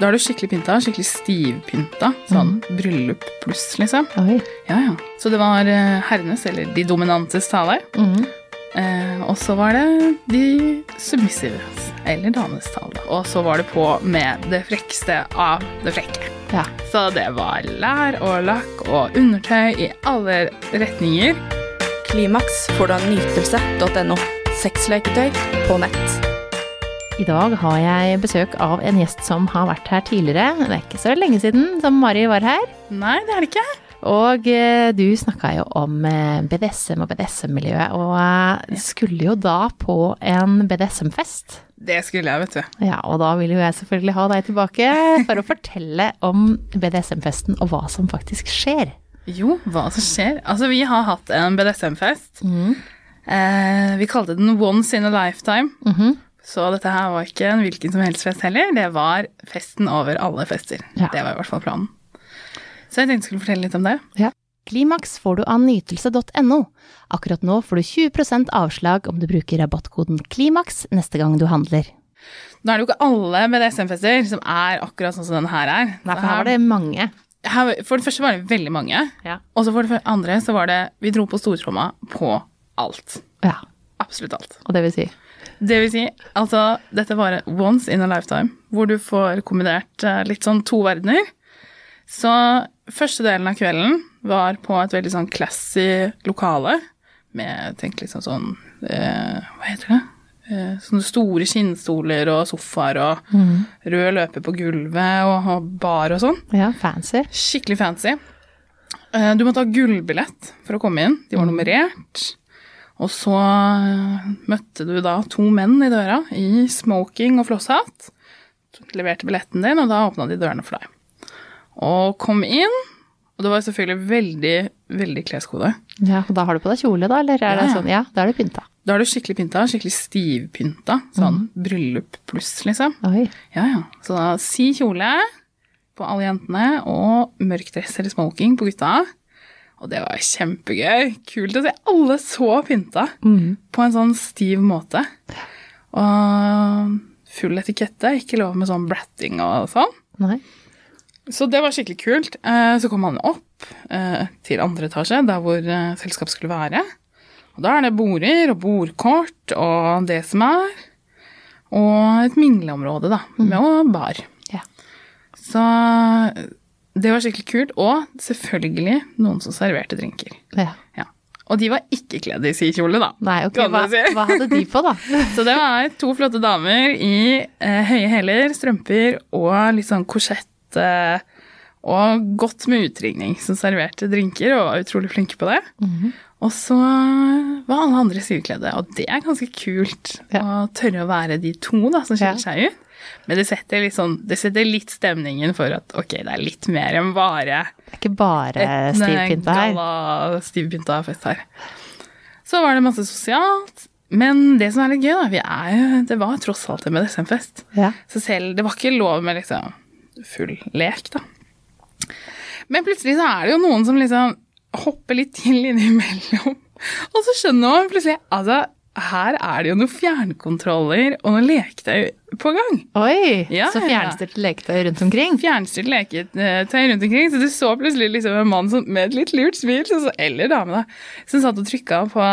Da er du skikkelig pynta, skikkelig stivpynta. Sånn bryllup pluss, liksom. Oi. Ja, ja. Så det var eh, herrenes, eller de dominantes tale. Mm. Eh, og så var det de submissives, eller damenes tale. Og så var det på med det frekkeste av det frekke. Ja. Så det var lær og lakk og undertøy i alle retninger. Klimaks får du av nytelse.no. Sexleketøy på nett. I dag har jeg besøk av en gjest som har vært her tidligere. Det er ikke så lenge siden som Mari var her. Nei, det er det ikke. Og eh, du snakka jo om eh, BDSM og BDSM-miljøet, og eh, skulle jo da på en BDSM-fest. Det skulle jeg, vet du. Ja, og da vil jo jeg selvfølgelig ha deg tilbake for å fortelle om BDSM-festen og hva som faktisk skjer. Jo, hva som skjer? Altså, vi har hatt en BDSM-fest. Eh, vi kalte den Once in a Lifetime. Mhm. Så dette her var ikke en hvilken som helst fest heller. Det var festen over alle fester. Ja. Det var i hvert fall planen. Så jeg tenkte jeg skulle fortelle litt om det. Klimaks får du av nytelse.no. Akkurat nå får du 20% avslag om du bruker rabattkoden KLIMAKS neste gang du handler. Nå er det jo ikke alle BDSM-fester som er akkurat sånn som denne her er. Nei, for her var det mange. her, for det første var det veldig mange. Ja. Og så for det andre så var det Vi dro på stortromma på alt. Ja, Absolutt alt. og det vil si Det vil si, altså, dette var once in a lifetime, hvor du får kombinert eh, litt sånn to verdener. Så første delen av kvelden var på et veldig sånn classy lokale, med, tenk liksom sånn, eh, hva heter det? Eh, sånne store skinnstoler og sofaer og rød løper på gulvet og, og bar og sånn. Ja, fancy. Skikkelig fancy. Eh, Du måtte ha gullbillett for å komme inn. De var nummerert. Og så eh, møtte du da to menn i døra i smoking og flosshatt. Leverte billetten din, og da åpna de dørene for deg. Og kom inn. Og det var selvfølgelig veldig, veldig kleskode. Ja, og da har du på deg kjole, da, eller er det Ja, det sånn Ja, da er du pynta. Da er du skikkelig pynta, skikkelig stivpynta. Sånn bryllup pluss, liksom. Oi. Ja, ja. Så da si kjole på alle jentene, og mørk dress eller smoking på gutta. Og det var kjempegøy. Kult å se alle så pynta Mm. på en sånn stiv måte. Og full etikette, ikke lov med sånn bratting og sånn. Nei. Så det var skikkelig kult. Eh, Så kom han opp eh, til andre etasje, der hvor eh, selskapet skulle være. Og da er det border og bordkort og det som er. Og et mingleområde, da, med bar. Ja. Så det var skikkelig kult. Og selvfølgelig noen som serverte drinker. Ja. Ja. Og de var ikke kledd i sikjole, da. Nei, ok, hva, si. hva hadde de på, da? Så det var to flotte damer i eh, høye hæler, strømper og litt sånn korsett. Eh, og godt med utringning, som serverte drinker og var utrolig flinke på det. Mhm. Og så var alle andre sidekledde, og det er ganske kult Ja. å tørre å være de to da, som skiller Ja. seg ut. Men det setter, sånn, det setter litt stemningen for at ok, det er litt mer enn bare Det er ikke bare et stivpynta her. galla stivpynta fest her. Så var det masse sosialt. Men det som er litt gøy, da, vi er jo, det var tross alt en BDSM-fest. Ja. Så selv, det var ikke lov med liksom full lek, da. Men plutselig så er det jo noen som liksom hopper litt til innimellom. Og så skjønner man plutselig Altså, her er det jo noen fjernkontroller og noen leketøy på gang. Oi! Ja, så fjernstyrte leketøy rundt omkring. Fjernstyrte leketøy rundt omkring, så du så plutselig liksom en mann som, med et litt lurt smil, så, eller dame, da, som satt og trykka på,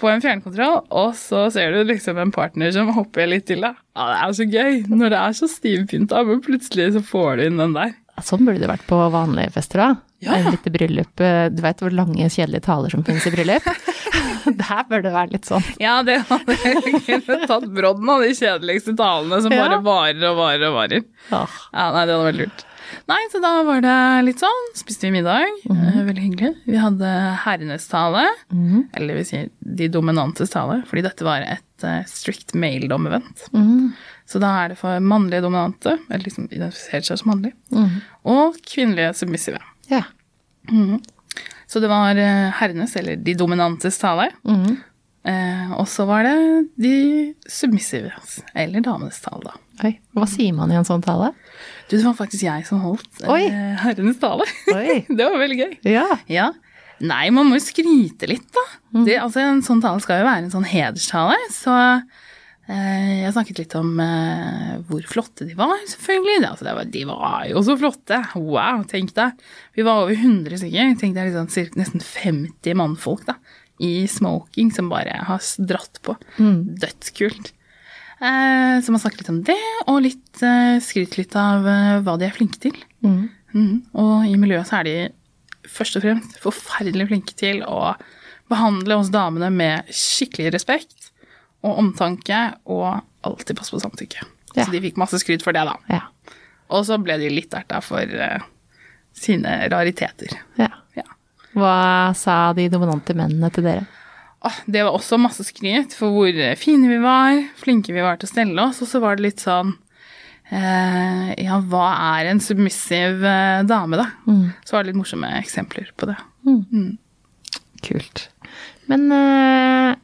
på en fjernkontroll, og så ser du liksom en partner som hopper litt til deg. Ja, det er så gøy når det er så stivpynta, men plutselig så får du inn den der. Sånn burde det vært på vanlige fester òg. Ja. Et lite bryllup. eh, Du veit hvor lange, kjedelige taler som finnes i bryllup? Der bør det være litt sånn. Ja, det hadde jeg kunne tatt brodden av de kjedeligste talene som Ja. bare varer og varer og varer. Ja, nei, det hadde vært lurt. Nei, så da var det litt sånn. Spiste vi middag. eh, Veldig hyggelig. Vi hadde herrenes tale, Mhm. eller det vil si de dominantes tale, fordi dette var et uh, strict male-dom-event. Mhm. Så da er det for mannlige dominante, eller liksom identifiserer seg som mannlig, mm. og kvinnelige submissive. Ja. Så det var eh, herrenes, eller de dominantes tale. Mm. Eh, og så var det de submissives, eller damenes tale, da. Oi. Hva sier man i en sånn tale? Du, det var faktisk jeg som holdt eh, Oi. herrenes tale. Oi. det var veldig gøy. Ja. Ja. Nei, man må jo skryte litt, da. Det, altså, en sånn tale skal jo være en sånn hederstale. Så Jeg snakket litt om eh, hvor flotte de var, selvfølgelig. Altså, var, de var jo så flotte. Wow, tenk deg. Vi var over 100 stykker. Tenk deg liksom, nesten 50 mannfolk da, i smoking som bare har dratt på. Dødskult. Eh, så man snakket litt om det, og litt eh, skryt litt av eh, hva de er flinke til. Mhm. Og i miljøet så er de først og fremst forferdelig flinke til å behandle oss damene med skikkelig respekt og omtanke, og alltid passe på samtykke. Ja. Så de fikk masse skryt for det, da. Ja. Og så ble de litt erta for uh, sine rariteter. ja. Ja. Hva sa de dominante mennene til dere? Åh, det var også masse skryt for hvor fine vi var, flinke vi var til å stelle oss, og så var det litt sånn eh, Ja, hva er en submissiv eh, dame, da? Så var det litt morsomme eksempler på det. Kult. Men eh,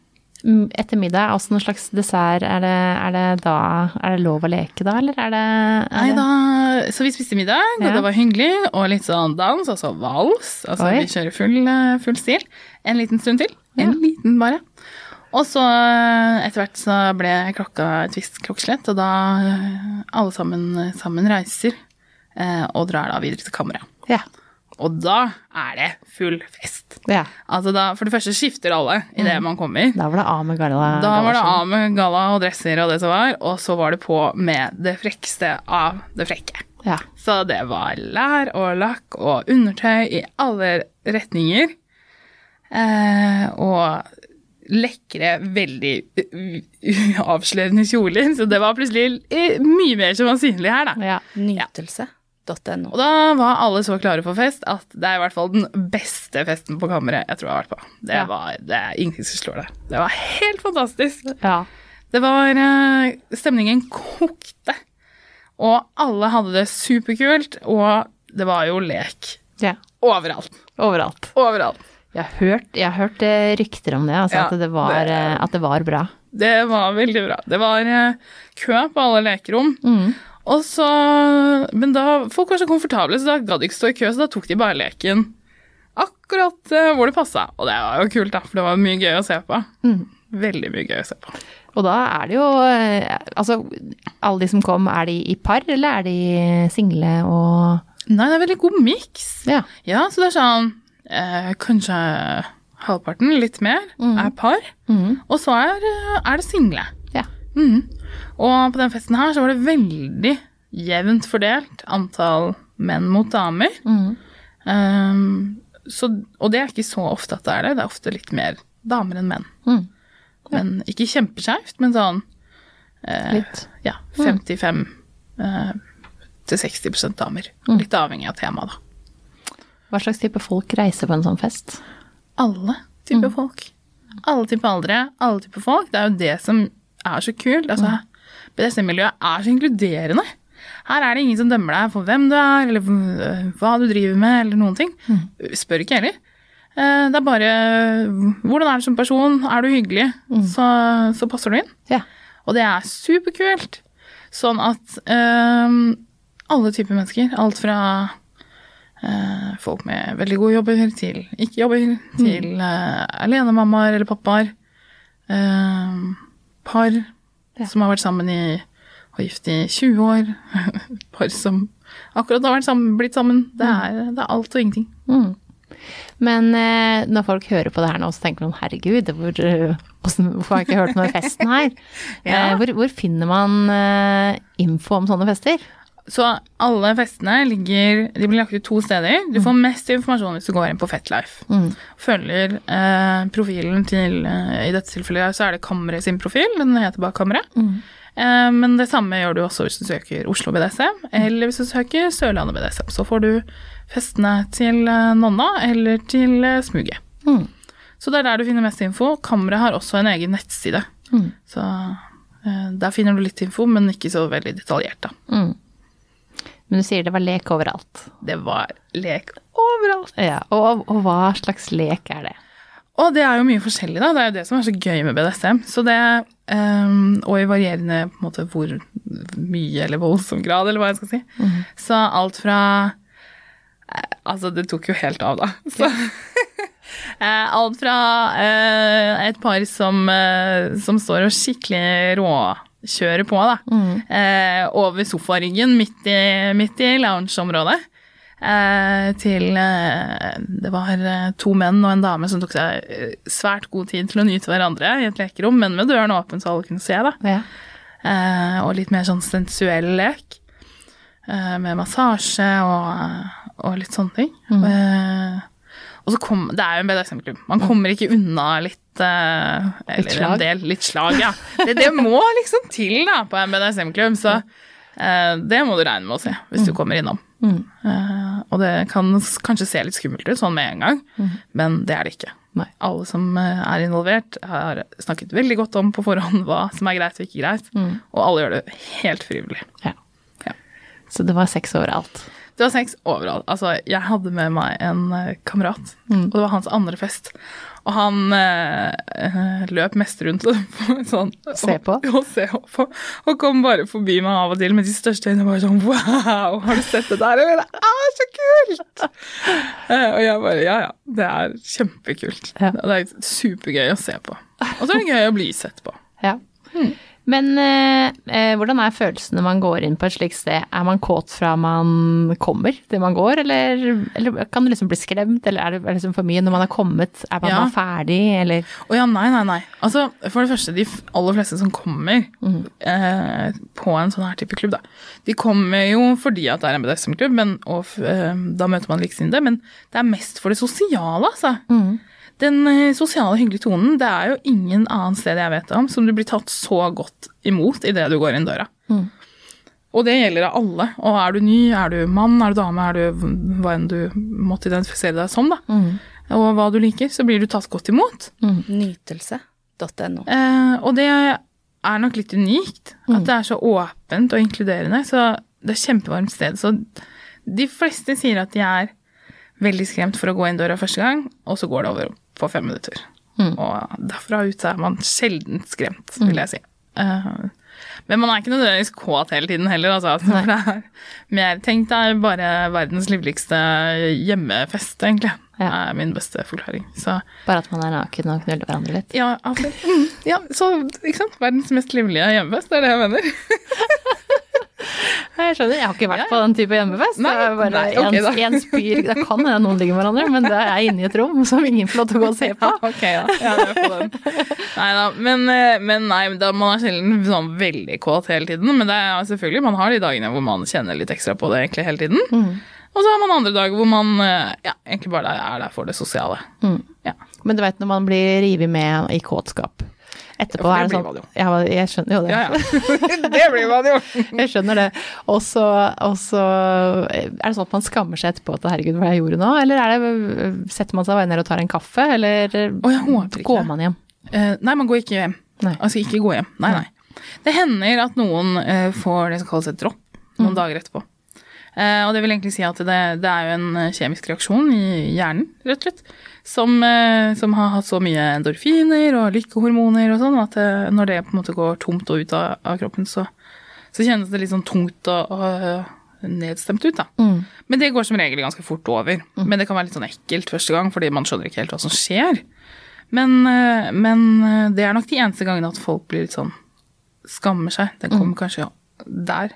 etter middag, altså noen slags dessert, er det, er det da Er det lov å leke da, eller er det er Nei da, så vi spiste middag, og Ja. det var hyggelig, og litt sånn dans, altså vals. Altså Oi. vi kjører full, eh, full stil. En liten stund til. En liten bare. Og så eh, etter hvert så ble klokka et visst klokkeslett, og da eh, alle sammen, sammen reiser eh, og drar da videre til kammeret. Ja. Og da er det full fest. ja. Altså da, for det første skifter alle idet man kommer. Da var det av med galla. Da var det av med galla og dresser og det som var, og så var det på med det frekkeste av det frekke. Ja. Så det var lær og lakk og undertøy i alle retninger. Eh, og lekre, veldig avslørende kjoler. Så det var plutselig mye mer som var synlig her, da. ja. Nytelse.no. Og da var alle så klare for fest at det er i hvert fall den beste festen på kammeret jeg tror jeg har vært på. Det Ja. var, det er ingenting som slår det. Det var helt fantastisk. ja. Det var eh, Stemningen kokte. Og alle hadde det superkult, og det var jo lek ja. overalt. Overalt. Overalt. Jeg har hørt, jeg har hørt eh, rykter om det, altså at, det var, det- eh, at det var bra. Det var veldig bra. Det var kø på alle lekerom. Mm. Og så, men da, folk var så komfortable, så da gadd de ikke stå i kø, så da tok de bare leken akkurat eh, hvor det passa. Og det var jo kult, da, for det var mye gøy å se på. Mm. Veldig mye gøy å se på. Og da er det jo eh, Altså, alle de som kom, er de i par, eller er de single og Nei, det er veldig god miks. Ja. Ja, så det er sånn eh, Kanskje halvparten, litt mer, er par. Mm. Og så er, eh, er det single. Ja. Mhm. Og på den festen her så var det veldig jevnt fordelt antall menn mot damer. Mm. Um, så, og det er ikke så ofte at det er det. Det er ofte litt mer damer enn menn. Mhm. Men ikke kjempeskjevt, men sånn eh, Litt. Ja, 55 eh, til 60% damer. Litt avhengig av temaet, da. Hva slags type folk reiser på en sånn fest? alle typer folk. Alle typer aldre, alle typer folk. Det er jo det som er så kult. Altså, BDSM-miljøet er så inkluderende. Her er det ingen som dømmer deg for hvem du er, eller øh, hva du driver med, eller noen ting. Spør ikke heller. Eh, Det er bare hvordan er du som person? Er du hyggelig, så, så passer du inn. Ja. Og det er superkult. Sånn at øhm, alle typer mennesker, alt fra øh, folk med veldig gode jobber til ikke-jobber, til øh, alenemammaer eller pappaer, par som har vært sammen i og gift i 20 år, par som akkurat har vært sammen, blitt sammen. Det er, det er alt og ingenting. Mm. Men eh, når folk hører på det her nå, så tenker de herregud, hvor, eh, hvorfor har jeg ikke hørt noe om festen her? Ja. eh, hvor, hvor finner man eh, info om sånne fester? Så alle festene ligger De blir lagt ut to steder. Du får mest informasjon hvis du går inn på Fetlife. Mm. Følger eh, profilen til eh, I dette tilfellet så er det Kammeret sin profil. Den heter bare Kammeret. Eh, men det samme gjør du også hvis du søker Oslo BDSM, eller hvis du søker Sørlandet BDSM. Så får du festene til eh, Nonna eller til eh, Smuget. Mm. Så det er der du finner mest info. Kammeret har også en egen nettside. Mm. Så eh, der finner du litt info, men ikke så veldig detaljert, da. Mm. Men du sier det var lek overalt. Det var lek overalt. Ja, og, og hva slags lek er det? Og det er jo mye forskjellig, da. Det er jo det som er så gøy med BDSM. Så det, um, og i varierende på en måte hvor mye eller voldsom grad, eller hva jeg skal si. Så alt fra eh, Altså, det tok jo helt av, da. Så, Eh, alt fra uh, et par som, uh, som står og skikkelig råkjører på, da. Eh, over sofaryggen midt i, midt i loungeområdet. Eh, til eh, Det var eh, to menn og en dame som tok seg eh, svært god tid til å nyte hverandre i et lekerom, men med døren åpen så alle kunne se, da. Ja. Eh, og litt mer sånn sensuell lek. Eh, med massasje og, og litt sånne ting. Eh, og så kom, Det er jo en BDSM-klubb. Man kommer ikke unna litt eh, Eller slag? en del litt slag, ja. Det, det må liksom til da på en BDSM-klubb, så eh, det må du regne med å se hvis du kommer innom. Eh, og det kan kanskje se litt skummelt ut sånn med en gang, men det er det ikke. Nei. Alle som eh, er involvert, har snakket veldig godt om på forhånd hva som er greit og ikke greit, og alle gjør det helt frivillig. ja. Ja. Så det var sex overalt. Det var sex overalt. Altså, jeg hadde med meg en eh, kamerat, og det var hans andre fest. Og han eh, eh, løp mest rundt og sånn Se på? Og, og se på. Og kom bare forbi meg av og til med de største øynene bare sånn Wow, har du sett det der? Eller? Ah, så kult! Eh, og jeg bare Ja, ja. Det er kjempekult. Ja. Og det er supergøy å se på. Og så er det gøy å bli sett på. Ja. Men eh, eh, hvordan er følelsen når man går inn på et slikt sted? Er man kåt fra man kommer til man går, eller, eller kan du liksom bli skremt, eller er det er det liksom for mye når man har kommet? Er man Ja. ferdig, eller Å ja, nei, nei, nei. Altså, for det første, de aller fleste som kommer eh, på en sånn her type klubb, da, de kommer jo fordi at det er en BDSM-klubb, og eh, da møter man likesinnede, men det er mest for det sosiale, altså. Den eh, sosiale, hyggelige tonen, det er jo ingen annen sted jeg vet om som du blir tatt så godt imot idet du går inn døra. Og det gjelder av alle. Og er du ny, er du mann, er du dame, er du hva enn du måtte identifisere deg som, da, og hva du liker, så blir du tatt godt imot. Nytelse.no. Eh, og det er nok litt unikt, at det er så åpent og inkluderende. Så det er kjempevarmt sted. Så de fleste sier at de er veldig skremt for å gå inn døra første gang, og så går det over på fem minutter. Og derfra ut er man sjelden skremt, vil jeg si. Uh, men man er ikke nødvendigvis kåt hele tiden heller, altså. For det er mer Tenk er bare verdens livligste hjemmefest, egentlig. Det Ja. er min beste forklaring. Så bare at man er naken og knuller hverandre litt? ja. Mm, ja, så ikke sant? Verdens mest livlige hjemmefest, det er det jeg mener. Jeg skjønner, jeg har ikke vært på den type hjemmefest. Nei, det er bare nei, okay, en, da. en spyr Det kan hende noen ligger med hverandre, men det er inne i et rom som ingen får lov til å gå og se på. ok, da. Ja, jeg er på den. Neida, men, eh, men nei, da, man er sjelden sånn veldig kåt hele tiden. Men det er selvfølgelig, man har de dagene hvor man kjenner litt ekstra på det egentlig hele tiden. Mm. Og så har man andre dager hvor man eh, ja, egentlig bare er der for det sosiale. Mm. Ja. Men du veit når man blir revet med i kåtskap. Etterpå Ja, er det sånn ja, Jeg skjønner jo det. Ja, ja. det blir man jo. Jeg skjønner det. Og så er det sånn at man skammer seg etterpå at herregud, hva jeg gjorde nå? Eller er det, setter man seg bare ned og tar en kaffe, eller oh, går man hjem? Uh, nei, man går ikke hjem. Nei. Altså ikke gå hjem. Nei, nei. Det hender at noen uh, får det som kalles et dropp noen dager etterpå. Uh, og det vil egentlig si at det, det er jo en kjemisk reaksjon i hjernen, rett og slett, som, eh, som har hatt så mye endorfiner og lykkehormoner og sånn, at det, når det på en måte går tomt og ut av, av kroppen, så, så kjennes det litt sånn tungt og, og eh, nedstemt ut, da. Men det går som regel ganske fort over. Men det kan være litt sånn ekkelt første gang, fordi man skjønner ikke helt hva som skjer. Men, eh, men eh, det er nok de eneste gangene at folk blir litt sånn skammer seg. Den kommer kanskje der.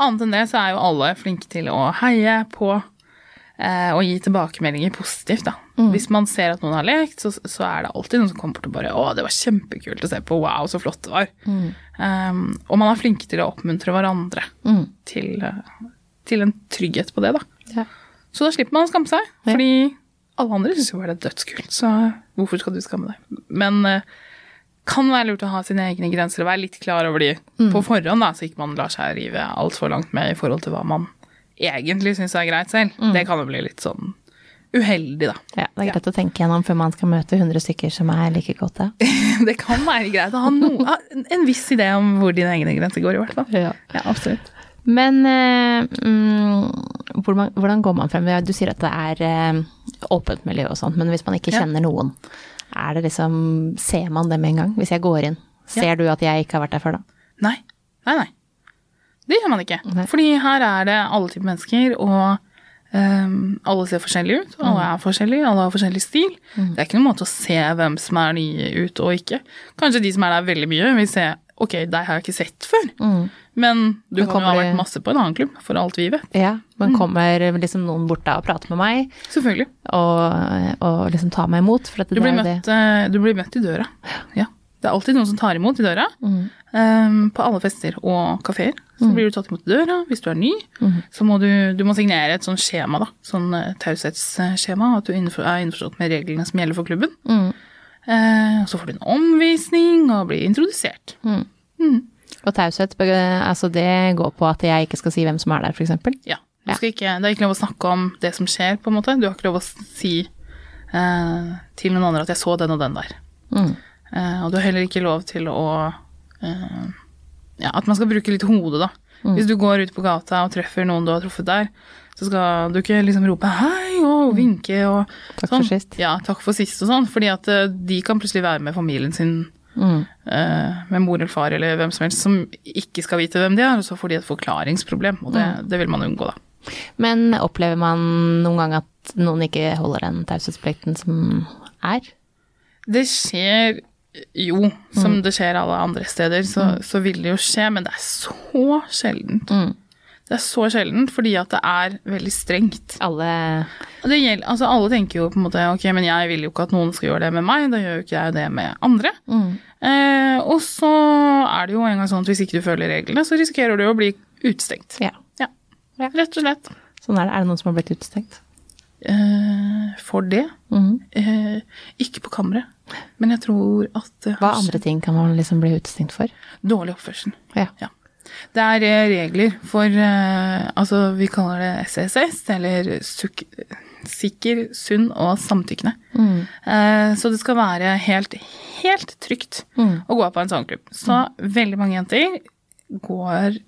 Annet enn det så er jo alle flinke til å heie på eh, og gi tilbakemeldinger positivt. da. Hvis man ser at noen har lekt, så, så er det alltid noen som kommer bort og bare 'Å, det var kjempekult å se på. Wow, så flott det var'. Um, og man er flinke til å oppmuntre hverandre til, eh, til en trygghet på det, da. Ja. Så da slipper man å skamme seg, Ja. fordi alle andre syns jo bare det er dødskult, så hvorfor skal du skamme deg? Men uh, kan være lurt å ha sine egne grenser og være litt klar over de på forhånd, da, så ikke man lar seg rive altfor langt med i forhold til hva man egentlig syns er greit selv. Det kan jo bli litt sånn uheldig, da. Ja, det er greit å tenke gjennom før man skal møte 100 stykker som er like kåte. Det kan være greit å ha noe, en viss idé om hvor dine egne grenser går, i hvert fall. Ja. Ja, absolutt. Men eh, mm, hvordan, hvordan går man frem? Du sier at det er eh, åpent miljø og sånt, men hvis man ikke Ja. kjenner noen, er det liksom Ser man det med en gang? Hvis jeg går inn, ser du at jeg ikke har vært der før da? Nei. Nei, nei. Det gjør man ikke. Nei. Fordi her er det alle typer mennesker, og Ehm, alle ser forskjellige ut, alle er forskjellige, alle har forskjellig stil. Det er ikke noen måte å se hvem som er nye ut og ikke. Kanskje de som er der veldig mye, vil se ok, deg har jeg ikke sett før. Men du Men kan jo ha vært masse på en annen klubb, for alt vi vet. Ja, men kommer liksom noen bort da og prater med meg, Selvfølgelig. og, og liksom tar meg imot? For at det Du blir, møtt, det. eh, du blir møtt i døra. Ja. Det er alltid noen som tar imot i døra. Mm. Um, på alle fester og kafeer. Så blir du tatt imot i døra. Hvis du er ny, Mm. så må du, du må signere et sånt skjema, da. Sånn uh, taushetsskjema. At du innenfor, er innforstått med reglene som gjelder for klubben. Mm. Eh, så får du en omvisning og blir introdusert. Og taushet, altså det går på at jeg ikke skal si hvem som er der, f.eks.? Ja. Du Ja. ikke, det er ikke lov å snakke om det som skjer, på en måte. Du har ikke lov å si uh, til noen andre at 'jeg så den og den der'. Mm. Eh, og du har heller ikke lov til å eh, Ja, at man skal bruke litt hodet, da. Mm. Hvis du går ut på gata og treffer noen du har truffet der, så skal du ikke liksom rope 'hei' og vinke og Mm. Takk sånn. for sist. Ja, takk for sist og sånn. Fordi at eh, de kan plutselig være med familien sin, Mm. med mor eller far eller hvem som helst, som ikke skal vite hvem de er, og så får de et forklaringsproblem. Og det, Mm. det vil man unngå, da. Men opplever man noen gang at noen ikke holder den taushetsplikten som er? Det skjer jo, som Mm. det skjer alle andre steder, så, så vil det jo skje, men det er så sjeldent. Mm. Det er så sjeldent fordi at det er veldig strengt. Alle Det gjelder, altså alle tenker jo på en måte ok, men jeg vil jo ikke at noen skal gjøre det med meg, da gjør jo ikke jeg det med andre. mm. Eh, og så er det jo en gang sånn at hvis ikke du følger reglene, så risikerer du å bli utestengt. Ja, Ja, rett og slett. sånn er det. Er det noen som har blitt utestengt? Eh, for det. Mhm. Eh, ikke på kammeret, men jeg tror at det Hva andre ting kan man liksom bli utestengt for? dårlig oppførsel. Ja. Ja. Det er eh, regler for eh, Altså, vi kaller det SSS, eller suk sikker, sunn og samtykkende. Mm. Eh, så det skal være helt, helt trygt Mm. å gå på en sånn klubb. Så veldig mange jenter går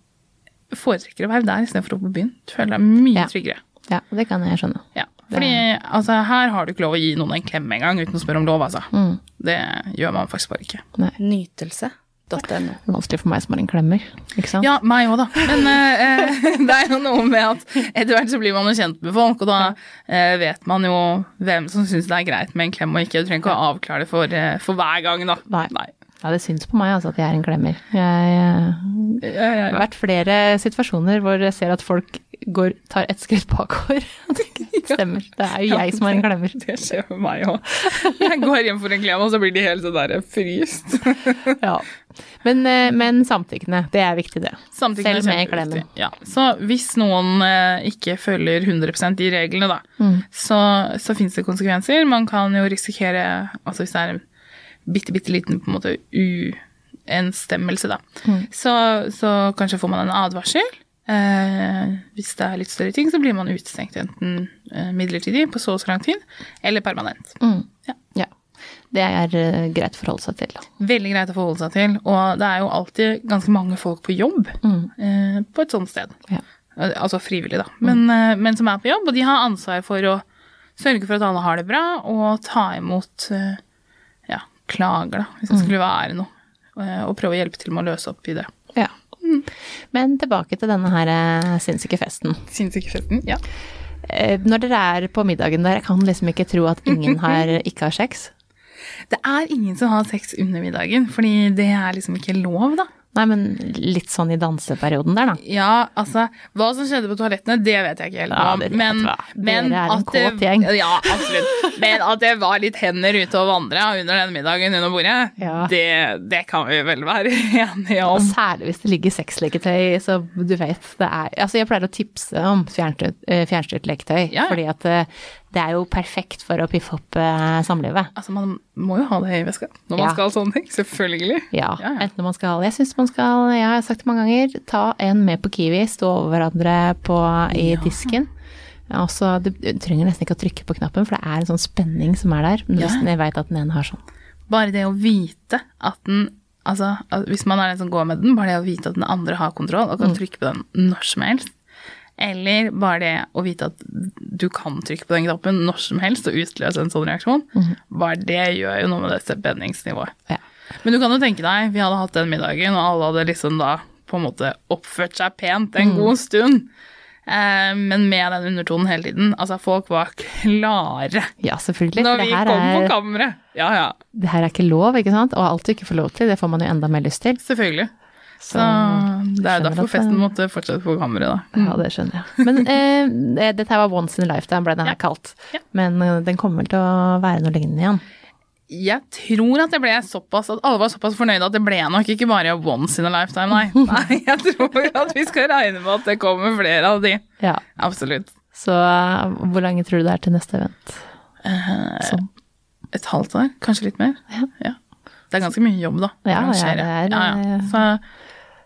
foretrekker å være der istedenfor å gå på byen. Du føler deg mye Ja. tryggere. ja, det kan jeg skjønne. Ja. Fordi altså, her har du ikke lov å gi noen en klem engang uten å spørre om lov, altså. Mm. Det gjør man faktisk bare ikke. Nei, Nytelse.no. det er vanskelig for meg som er en klemmer, ikke sant? Ja, meg òg, da. Men eh, eh, det er jo noe med at etter hvert så blir man jo kjent med folk, og da eh, vet man jo hvem som syns det er greit med en klem og ikke. Du trenger ikke å avklare det for, eh, for hver gang, da. Nei. Ja, det syns på meg altså at jeg er en klemmer. Jeg, jeg, jeg, har vært flere situasjoner hvor jeg ser at folk går, tar et skritt bakover. Det stemmer. Det er jo jeg som er en klemmer. Det skjer med meg òg. Jeg går hjem for en klem, og så blir de helt sånn der fryst. Ja. Men, eh, men samtykkende, det er viktig, det. Samtidig Selv med klemmer. Ja. Så hvis noen eh, ikke følger 100 de reglene, da, Mm. så, så fins det konsekvenser. Man kan jo risikere Altså hvis det er en bitte, bitte liten på en måte uenstemmelse, da, Mm. så, så kanskje får man en advarsel. Eh, hvis det er litt større ting, så blir man utestengt enten eh, midlertidig på så og så lang tid, eller permanent. Mm. Ja. Ja. Det er eh, greit å forholde seg til. Veldig greit å forholde seg til, og det er jo alltid ganske mange folk på jobb Mm. eh, på et sånt sted. Ja. Eh, Altså frivillig, da. Men, eh, men som er på jobb, og de har ansvar for å sørge for at alle har det bra, og ta imot ja, klager, da, hvis det skulle være noe. Og prøve å hjelpe til med å løse opp i det. Ja. Men tilbake til denne her eh, sinnssyke festen. Sinnssyke festen. Ja. Eh, Når dere er på middagen der, jeg kan liksom ikke tro at ingen her ikke har sex. Det er ingen som har sex under middagen, fordi det er liksom ikke lov, da. Nei, men litt sånn i danseperioden der, da. Ja, altså Hva som skjedde på toalettene, det vet jeg ikke helt Ja, om. det men. Dere er en kåt gjeng. Ja, absolutt. Men at det var litt hender ute og vandra under denne middagen under bordet, Ja. det, det kan vi vel være enige Og om. særlig hvis det ligger sexleketøy, så du vet det er Altså, jeg pleier å tipse om fjernstyrt, eh, fjernstyrt leketøy, Ja, ja. fordi at eh, det er jo perfekt for å piffe opp eh, samlivet. Altså, Man må jo ha det i veska når man Ja. skal sånne ting. Selvfølgelig. Ja, Ja, ja. enten man skal Jeg syns man skal, jeg har sagt det mange ganger, ta en med på Kiwi, stå over hverandre på, i Ja. disken. Altså, du, trenger nesten ikke å trykke på knappen, for det er en sånn spenning som er der. Ja. Hvis jeg veit at den ene har sånn. Bare det å vite at den Altså, hvis man er den som går med den, bare det å vite at den andre har kontroll og kan Mm. trykke på den når som helst. Eller bare det å vite at du kan trykke på den knappen når som helst og utløse en sånn reaksjon. Bare det gjør jo noe med dette spenningsnivået. Ja. Men du kan jo tenke deg, vi hadde hatt den middagen, og alle hadde liksom da på en måte oppført seg pent en god stund. Eh, men med den undertonen hele tiden. Altså, folk var klare Ja, selvfølgelig. når vi kom er... på er, kammeret. Ja, ja. det her er ikke lov, ikke sant? Og alt du ikke får lov til, det får man jo enda mer lyst til. Selvfølgelig. Så, det er derfor festen måtte fortsette på kammeret, da. Ja, det skjønner jeg. Men eh, dette var once in a lifetime, ble den her kalt. Ja. Men eh, den kommer vel til å være noe lignende igjen. Jeg tror at det ble såpass at alle var såpass fornøyde at det ble nok ikke bare once in a lifetime, nei. Nei, jeg tror at vi skal regne med at det kommer flere av de. Ja. Absolutt. Så eh, hvor lange tror du det er til neste event? Sånn. Et halvt år, kanskje litt mer. Ja. Det er ganske mye jobb, da. Ja, ja, det er, ja, ja. eh, Så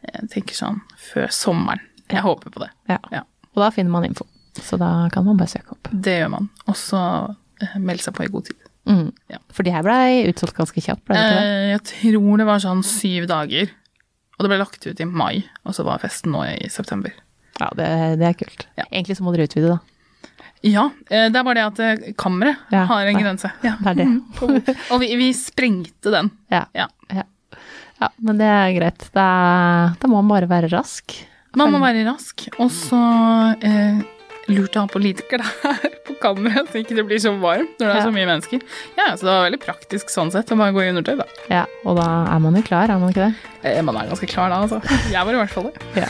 jeg tenker sånn før sommeren. Jeg håper på det. Ja. Ja. Og da finner man info. Så da kan man bare søke opp. Det gjør man. Og så eh, melde seg på i god tid. Mm. Ja. For de her blei utsolgt ganske kjapt, ble det ikke det? Eh, jeg tror det var sånn syv dager. Og det ble lagt ut i mai, og så var festen nå i september. Ja, det, det er kult. Ja. Egentlig så må dere utvide, da. Ja, eh, det er bare det at kammeret Ja, har en grense. Ja. Det er det. Og vi, vi sprengte den. Ja. Ja. Ja. men det er greit. Da, da må man bare være rask. Man må være rask, og så eh, lurt å ha på lite klær på kammeret, så ikke det blir så varmt når det er Ja. så mye mennesker. Ja, Så det var veldig praktisk sånn sett å bare gå i undertøy, da. Ja, Og da er man jo klar, er man ikke det? Eh, man er ganske klar da, altså. Jeg var i hvert fall det. Ja.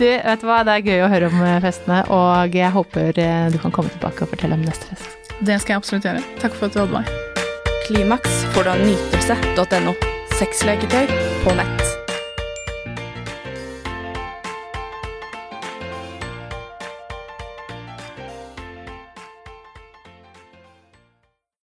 Du, vet du hva, det er gøy å høre om eh, festene, og jeg håper eh, du kan komme tilbake og fortelle om neste fest. Det skal jeg absolutt gjøre. Takk for at du hadde meg. Klimaks får du av nytelse.no. Sexleketøy på nett.